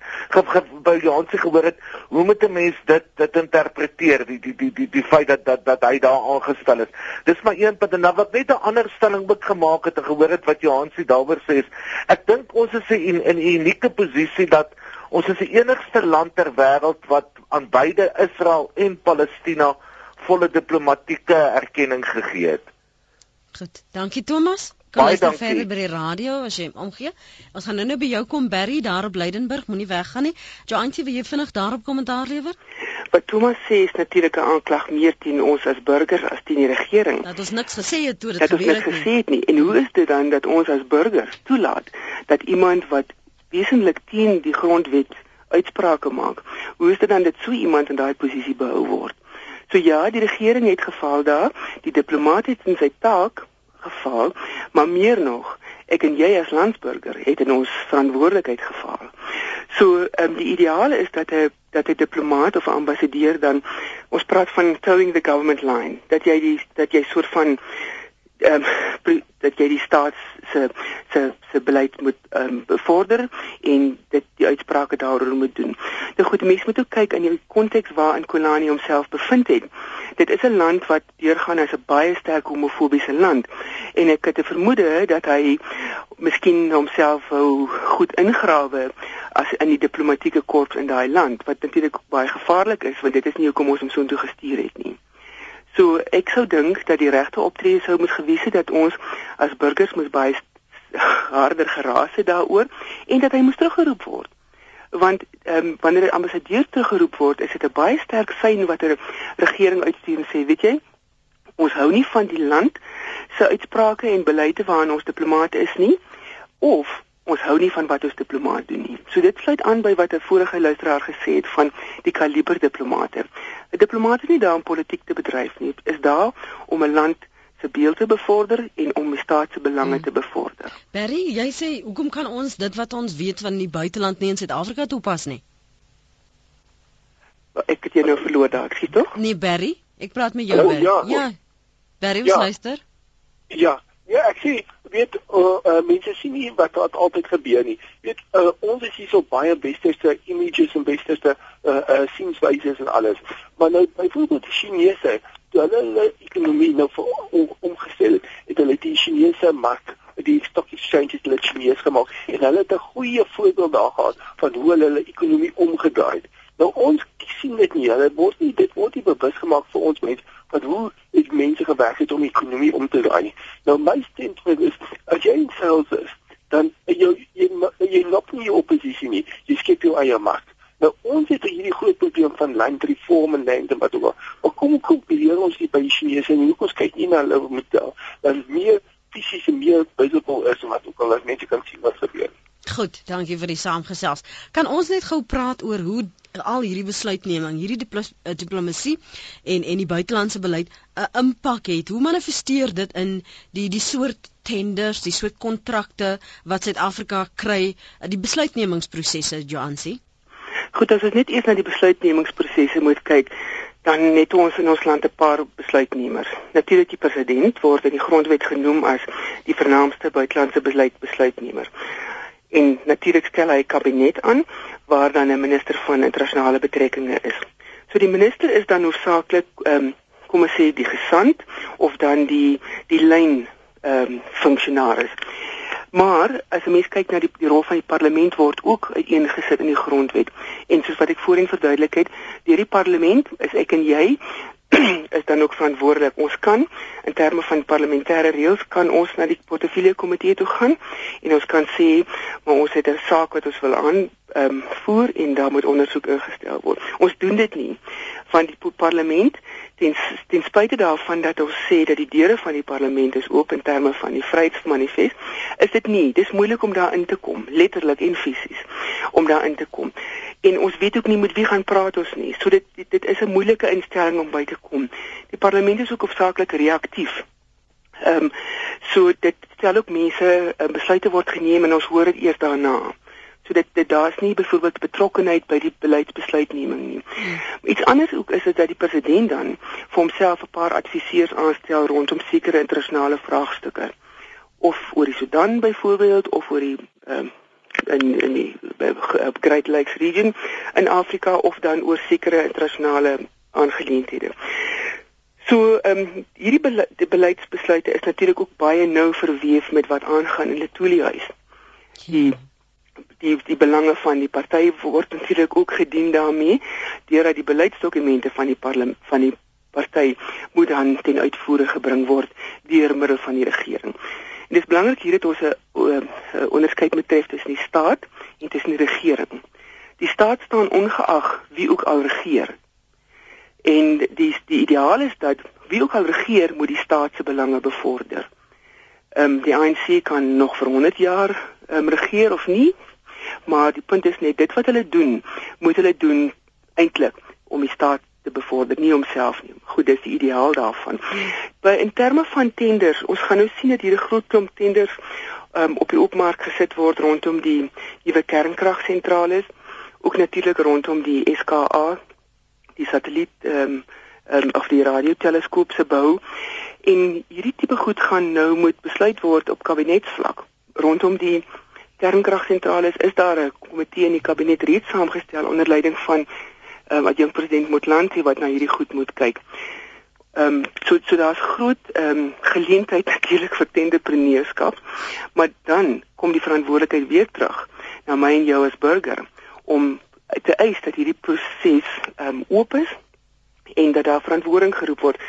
by Jansie gehoor het hoe moet 'n mens dit dit interpreteer die die die die die feit dat dat dat hy daar aangestel is? Dis maar een punt en dan wat net 'n ander stelling moet gemaak het en gehoor het wat Jansie daaroor sê is ek dink ons is in 'n unieke posisie dat ons is die enigste land ter wêreld wat aan beide Israel en Palestina volle diplomatieke erkenning gegee het Goed. Dankie Thomas. Kom ons dan verder by die radio as jy omgee. Ons gaan nou-nou by jou kom Barry daar op Leidenburg, moenie weggaan nie. Joantie, wil jy vinnig daarop kommentaar lewer? Wat Thomas sê is natuurlik 'n aanklag meer teen ons as burgers as teen die regering. Dat ons niks gesê het toe dit gebeur het nie. Dat ons niks gesê het nie. En hoe is dit dan dat ons as burgers toelaat dat iemand wat wesentlik teen die grondwet uitsprake maak, hoe is dit dan dat so iemand in daai posisie behou word? So ja, die regering het gefaal daar, die diplomaat het in sy taak gefaal, maar meer nog, ek en jy as landsburger het in ons verantwoordelikheid gefaal. So, ehm um, die ideale is dat 'n dat 'n diplomaat of 'n ambassadeur dan ons praat van towing the government line, dat jy die dat jy soort van ehm um, dat jy die staat se se se beleid moet ehm um, bevorder en dit die uitsprake daaroor moet doen. Nou goed, mense moet ook kyk in die konteks waarin Kolani homself bevind het. Dit is 'n land wat deurgaan as 'n baie sterk homofobiese land en ek het 'n vermoede dat hy miskien homself wou goed ingrawe as in die diplomatieke korps in daai land wat natuurlik baie gevaarlik is want dit is nie hoekom ons hom so intoe gestuur het nie. So ek sou dink dat die regte optrede sou moet gewees het dat ons as burgers moet baie harder geraas het daaroor en dat hy moes teruggeroep word. Want ehm um, wanneer 'n ambassadeur teruggeroep word, is dit 'n baie sterk sein wat 'n regering uitstuur en sê, weet jy, ons hou nie van die land se uitsprake en beleide waarna ons diplomate is nie of ons hou nie van wat ons diplomaat doen nie. So dit sluit aan by wat 'n vorige luisteraar gesê het van die kaliber diplomate. 'n Diplomaat is nie daar om politiek te bedryf nie, is daar om 'n land se beeld te bevorder en om die staat se belange hmm. te bevorder. Barry, jy sê hoekom kan ons dit wat ons weet van die buiteland nie in Suid-Afrika toepas nie? Ek het jou nou verloor daar, ek sien tog? Nee, Barry, ek praat met jou, Hallo, Barry. Ja. ja. Barry, ons ja. luister. Ja. Ja, ek sê weet uh, uh, mense sien nie wat wat altyd gebeur nie. Weet uh, ons is hier so baie besteste images en besteste uh, uh, sienswyse en alles. Maar nou byvoorbeeld die Chinese, toe hulle hulle ekonomie nou om, omgestel het, het hulle die Chinese mark die stock exchange het hulle Chinese gemaak en hulle het 'n goeie voorbeeld daar gehad van hoe hulle hulle ekonomie omgedraai het. Nou ons sien dit nie. Hulle word nie dit word nie bewus gemaak vir ons mense wat hoe dit mense gewerk het om die ekonomie om te draai. Nou my standpunt is as jy in sales is, dan jy jy jy loop nie op posisie nie. Jy skep jou eie mark. Nou ons het hierdie groot probleem van land reform en land en wat ook al. Maar kom kom leer ons die by Chinese en hoe ons kyk nie na hulle model. Dan meer fisies en meer visible is wat ook al as mense kan sien wat gebeur. Goed, dankie vir die saamgesels. Kan ons net gou praat oor hoe al hierdie besluitneming, hierdie uh, diplomatie en en die buitelandse beleid 'n uh, impak het. Hoe manifesteer dit in die die soort tenders, die soort kontrakte wat Suid-Afrika kry, uh, die besluitnemingsprosesse, Joansi? Goed, as ons net eers na die besluitnemingsprosesse moet kyk, dan net ons in ons land 'n paar besluitnemers. Natuurlik die president word in die grondwet genoem as die vernaamste buitelandse beleidbesluitnemer en natuurlik stel hy 'n kabinet aan waar dan 'n minister van internasionale betrekkinge is. So die minister is dan hoofsaaklik ehm um, kom ons sê die gesant of dan die die lyn ehm um, funksionaris. Maar as 'n mens kyk na die, die rol van die parlement word ook uiteengesit in die grondwet. En soos wat ek voorheen verduidelik het, deur die parlement is ek en jy is dan ook verantwoordelik. Ons kan in terme van parlementêre reëls kan ons na die portefeulje komitee toe gaan en ons kan sê maar ons het 'n saak wat ons wil aan ehm um, voer en daar moet ondersoek ingestel word. Ons doen dit nie van die parlement ten ten spyte daarvan dat ons sê dat die deure van die parlement is oop in terme van die vryheidsmanifest, is dit nie. Dis moeilik om daarin te kom, letterlik en fisies om daarin te kom en ons weet ook nie met wie gaan praat ons nie. So dit dit, dit is 'n moeilike instelling om by te kom. Die parlement is ook hoofsaaklik reaktief. Ehm um, so dit stel ook mense uh, besluite word geneem en ons hoor dit eers daarna. So dit, dit daar's nie byvoorbeeld betrokkeheid by die beleidsbesluitneming nie. Iets anders ook is dit dat die president dan vir homself 'n paar adviseurs aanstel rondom sekere internasionale vraagstukke of oor die Sudan byvoorbeeld of oor die ehm um, in in die Great Lakes region in Afrika of dan oor sekere internasionale aangeleenthede. So ehm um, hierdie die beleidsbesluite is natuurlik ook baie nou verweef met wat aangaan in Letoile huis. Die die die belange van die party word natuurlik ook gedien daarmee deurdat die beleidsdokumente van die parlement van die party moet dan ten uitvoering gebring word deur middel van die regering. Dit is belangrik hier dat ons 'n onderskeid moet tref tussen die staat en tussen die regering. Die staat staan ongeag wie ook al regeer. En die die ideaal is dat wie ook al regeer moet die staat se belange bevorder. Ehm um, die ANC kan nog vir 100 jaar um, regeer of nie, maar die punt is net dit wat hulle doen, moet hulle doen eintlik om die staat te bevorder, nie homself nie. Goed, dis die ideaal daarvan. By in terme van tenders, ons gaan nou sien dat hier 'n groot klomp tenders um, op die opmark gesit word rondom die nuwe kernkragsentrale, ook natuurlik rondom die SKA, die satelliet ehm um, um, of die radioteleskoop se bou. En hierdie tipe goed gaan nou moet besluit word op kabinetsvlak rondom die kernkragsentrale. Is daar 'n komitee in die kabinet reeds saamgestel onder leiding van um, wat jong president Motlanthe wat na hierdie goed moet kyk. Ehm um, so so daar's groot ehm um, geleentheid natuurlik vir tenderpreneurskap, maar dan kom die verantwoordelikheid weer terug na my en jou as burger om te eis dat hierdie proses ehm um, oop is en dat daar verantwoording geroep word.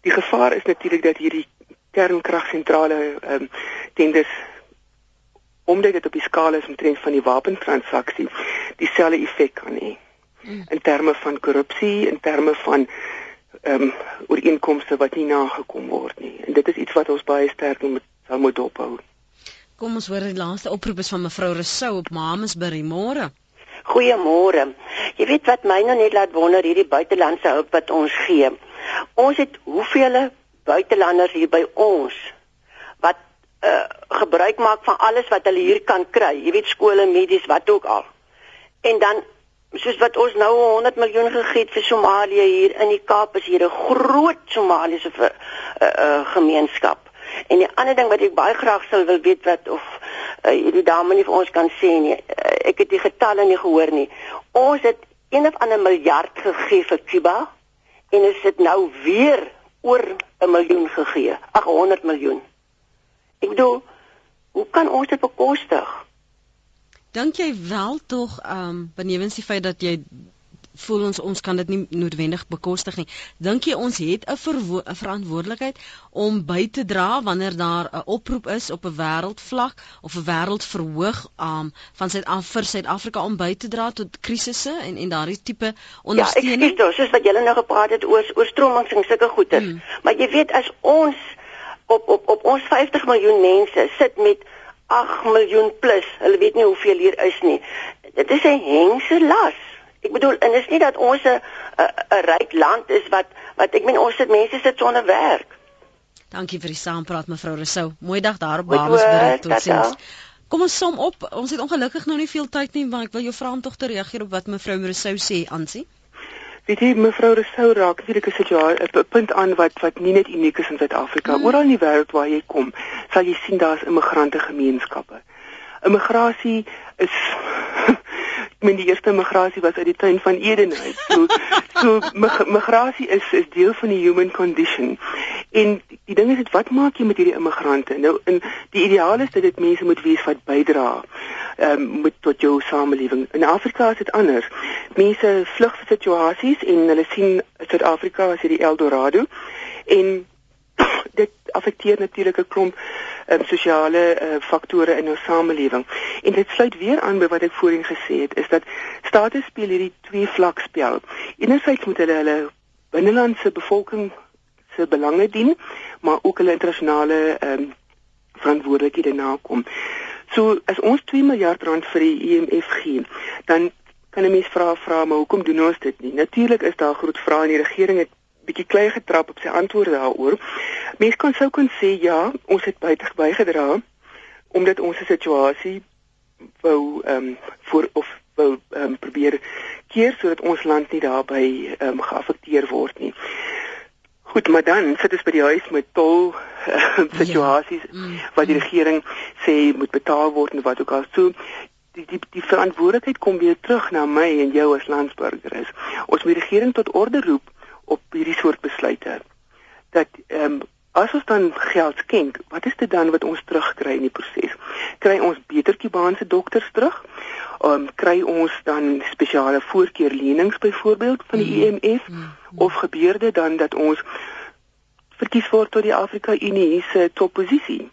Die gevaar is natuurlik dat hierdie kernkragsentrale ehm um, tenders omdat dit op die skaal is omtrent van die wapentransaksie dieselfde effek kan hê in terme van korrupsie, in terme van ehm um, ooreenkomste wat nie nagekom word nie. En dit is iets wat ons baie sterk moet sal moet dophou. Kom ons hoor die laaste oproep is van mevrou Rousseau op Mamasbury môre. Goeiemôre. Jy weet wat my nou net laat wonder hierdie buitelandse hulp wat ons gee. Ons het hoeveel buitelanders hier by ons wat uh, gebruik maak van alles wat hulle hier kan kry. Jy weet skole, medies, wat ook al. En dan soos wat ons nou 100 miljoen gegee het vir Somalië hier in die Kaap is hier 'n groot Somaliese uh, uh, gemeenskap. En die ander ding wat ek baie graag sou wil weet wat of uh, die dame nie vir ons kan sê nie. Uh, ek het die getalle nie gehoor nie. Ons het 1 of ander miljard gegee vir Cuba en is dit nou weer oor 'n miljoen gegee. Ag 100 miljoen. Ek bedoel, hoe kan ons dit bekostig? Dink jy wel tog ehm um, benewens die feit dat jy voel ons ons kan dit nie noodwendig bekostig nie. Dink jy ons het 'n verantwoordelikheid om by te dra wanneer daar 'n oproep is op 'n wêreldvlak of 'n wêreldverhoog um, van Suid-Afrika vir Suid-Afrika om by te dra tot krisisse en en daardie tipe ondersteuning? Ja, ek sê soos wat julle nou gepraat het oor oorstromings en sulke goeder. Hmm. Maar jy weet as ons op op op ons 50 miljoen mense sit met 8 miljoen plus, hulle weet nie hoeveel hier is nie. Dit is 'n hengse las. Ek bedoel en is nie dat ons 'n 'n ryk land is wat wat ek meen ons sit mense sit sonder werk. Dankie vir die saampraat mevrou Rousseau. Mooi dag daar op Babelsberg tot sins. Kom ons som op. Ons het ongelukkig nou nie veel tyd nie, maar ek wil jou vra om tog te reageer op wat mevrou Rousseau sê, Ansie. Weet jy mevrou Rousseau raak natuurlik 'n situasie 'n punt aan wat wat nie net uniek is in Suid-Afrika. Hmm. Oral in die wêreld waar jy kom, sal jy sien daar's immigrante gemeenskappe. Immigrasie is ek meen die eerste migrasie was uit die tuin van Eden uit. So so migrasie is is deel van die human condition. En die ding is dit wat maak jy met hierdie immigrante? Nou in die ideaal is dat dit mense moet wees wat bydra ehm um, met tot jou samelewing. In Afrika is dit anders. Mense vlug vir situasies en hulle sien Suid-Afrika as hierdie Eldorado en dit affekteer natuurlik 'n klomp um, sosiale uh, faktore in ons samelewing. En dit sluit weer aan by wat ek voorheen gesê het, is dat state speel hierdie twee vlak spel. Enerzijds moet hulle hulle binnelandse bevolking se belange dien, maar ook hulle internasionale um, verantwoordelikhede nakom. So as ons 2 miljard rand vir die IMF e gee, dan kan 'n mens vra vra maar hoekom doen ons dit nie? Natuurlik is daar groot vrae en die regering het bietjie klei getrap op sy antwoorde daaroor. Mense kan sou kon sê ja, ons het buite bygedra omdat ons 'n situasie wou ehm um, voor of wou ehm um, probeer keer sodat ons land nie daarbey ehm um, geaffekteer word nie. Goed, maar dan sit ons by die huis met tol uh, situasies ja. mm, wat die regering sê moet betaal word en wat ook al so die die die verantwoordelikheid kom weer terug na my en jou as landsburger is. Ons moet die regering tot orde roep op hierdie soort besluite dat ehm um, as ons dan geld skenk, wat is dit dan wat ons terugkry in die proses? Kry ons beter Kubaanse dokters terug? Ehm um, kry ons dan spesiale voorkeurlenings byvoorbeeld van die IMF mm -hmm. of gebeur dit dan dat ons verkies word tot die Afrika Unie se topposisie?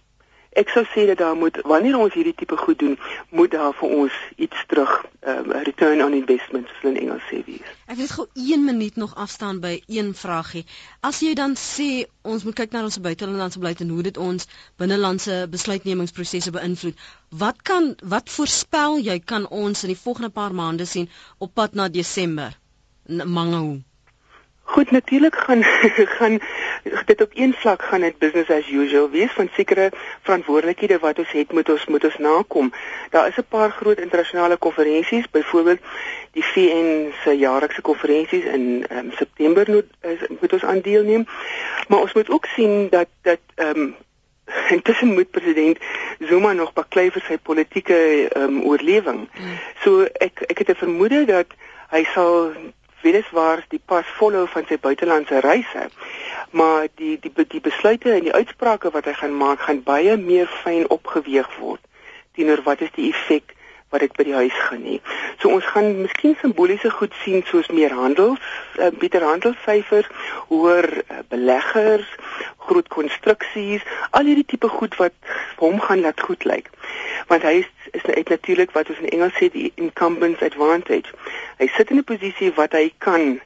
Ek sou sê dat daar moet wanneer ons hierdie tipe goed doen, moet daar vir ons iets terug um, return on investment soos in Engels sê wees. Ek wil gou 1 minuut nog afstaan by een vragie. As jy dan sê ons moet kyk na ons buitelandse beleid en hoe dit ons binnelandse besluitnemingsprosesse beïnvloed, wat kan wat voorspel jy kan ons in die volgende paar maande sien op pad na Desember? Mangaung. Goed, natuurlik gaan gaan dit op een vlak gaan dit business as usual wees van sekere verantwoordelikhede wat ons het moet ons moet ons nakom. Daar is 'n paar groot internasionale konferensies, byvoorbeeld die VN se jaarlikse konferensies in um, September moet, is, moet ons aan deelneem. Maar ons moet ook sien dat dat ehm um, intussen moet president Zuma nog baklei vir sy politieke ehm um, oorlewing. Mm. So ek ek het 'n vermoede dat hy sal weliswaar die pas volhou van sy buitelandse reise maar die die die besluite en die uitsprake wat hy gaan maak gaan baie meer fyn opgeweeg word teenoor wat is die effek wat dit by die huis gaan hê. So ons gaan miskien simboliese goed sien soos meer handel, uh, beter handelssyfers, hoër uh, beleggers, groot konstruksies, al hierdie tipe goed wat hom gaan laat goed lyk. Want hy is is net natuurlik wat ons in Engels sê die incumbents advantage. Hy sit in 'n posisie wat hy kan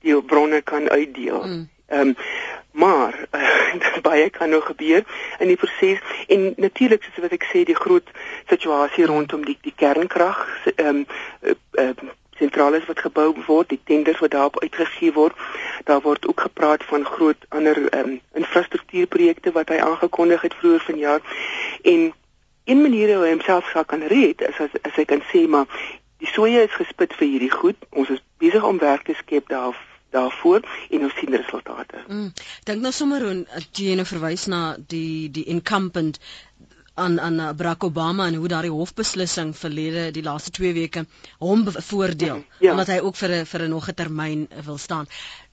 die bronne kan uitdeel. Mm. Ehm um, maar uh, baie kan nog gebeur in die proses en natuurlik soos wat ek sê die groot situasie rondom die die kernkrag ehm um, uh, uh, sentrales wat gebou word, die tenders wat daarop uitgegee word. Daar word ook gepraat van groot ander um, infrastruktuurprojekte wat hy aangekondig het vroeër vanjaar. En een manier hoe hy homself sal kan red is as, as hy kan sê maar die soja is gespit vir hierdie goed. Ons is besig om werk te skep daar daarvoor en ons sien resultate. Mm. Dink nou sommer hoe jy nou verwys na die die incumbent aan aan Barack Obama en hoe daardie hofbeslissing verlede die laaste 2 weke hom voordeel ja, ja. omdat hy ook vir 'n vir 'n nog 'n termyn wil staan.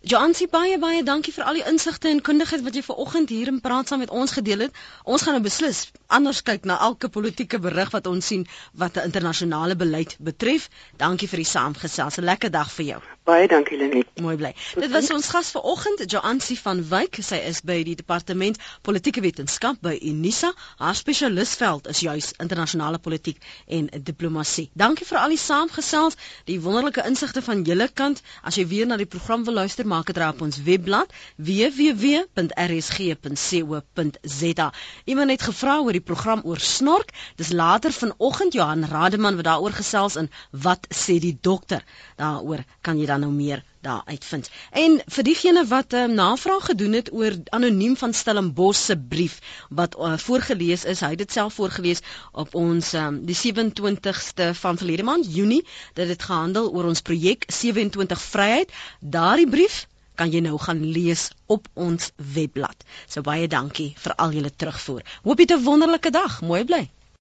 Joansi baie baie dankie vir al die insigte en kundigheid wat jy vanoggend hier in praat saam met ons gedeel het. Ons gaan nou beslis anders kyk na elke politieke berig wat ons sien wat 'n internasionale beleid betref. Dankie vir die saamgesels. 'n Lekker dag vir jou. Baie dankie Lenet. Mooi bly. Dit was ons gas vanoggend, Joansi van Wyk. Sy is by die departement politieke wetenskap by Unisa. Haar spesialisveld is juis internasionale politiek en diplomatie. Dankie vir al die saamgesels, die wonderlike insigte van julle kant. As jy weer na die program wil luister, maak dit reg op ons webblad www.rsg.co.za. Iemand het gevra oor die program oor snork. Dis later vanoggend Johan Rademan wat daaroor gesels en wat sê die dokter. Daaroor kan jy dan nou meer daar uitvind. En vir diegene wat 'n um, navraag gedoen het oor anoniem van Stellenbosch se brief wat uh, voorgeles is, hy het dit self voorgeles op ons um, die 27ste van verlede maand Junie dat dit gehandel oor ons projek 27 Vryheid. Daardie brief kan jy nou gaan lees op ons webblad. So baie dankie vir al julle terugvoer. Hoop jy 'n wonderlike dag. Mooi bly.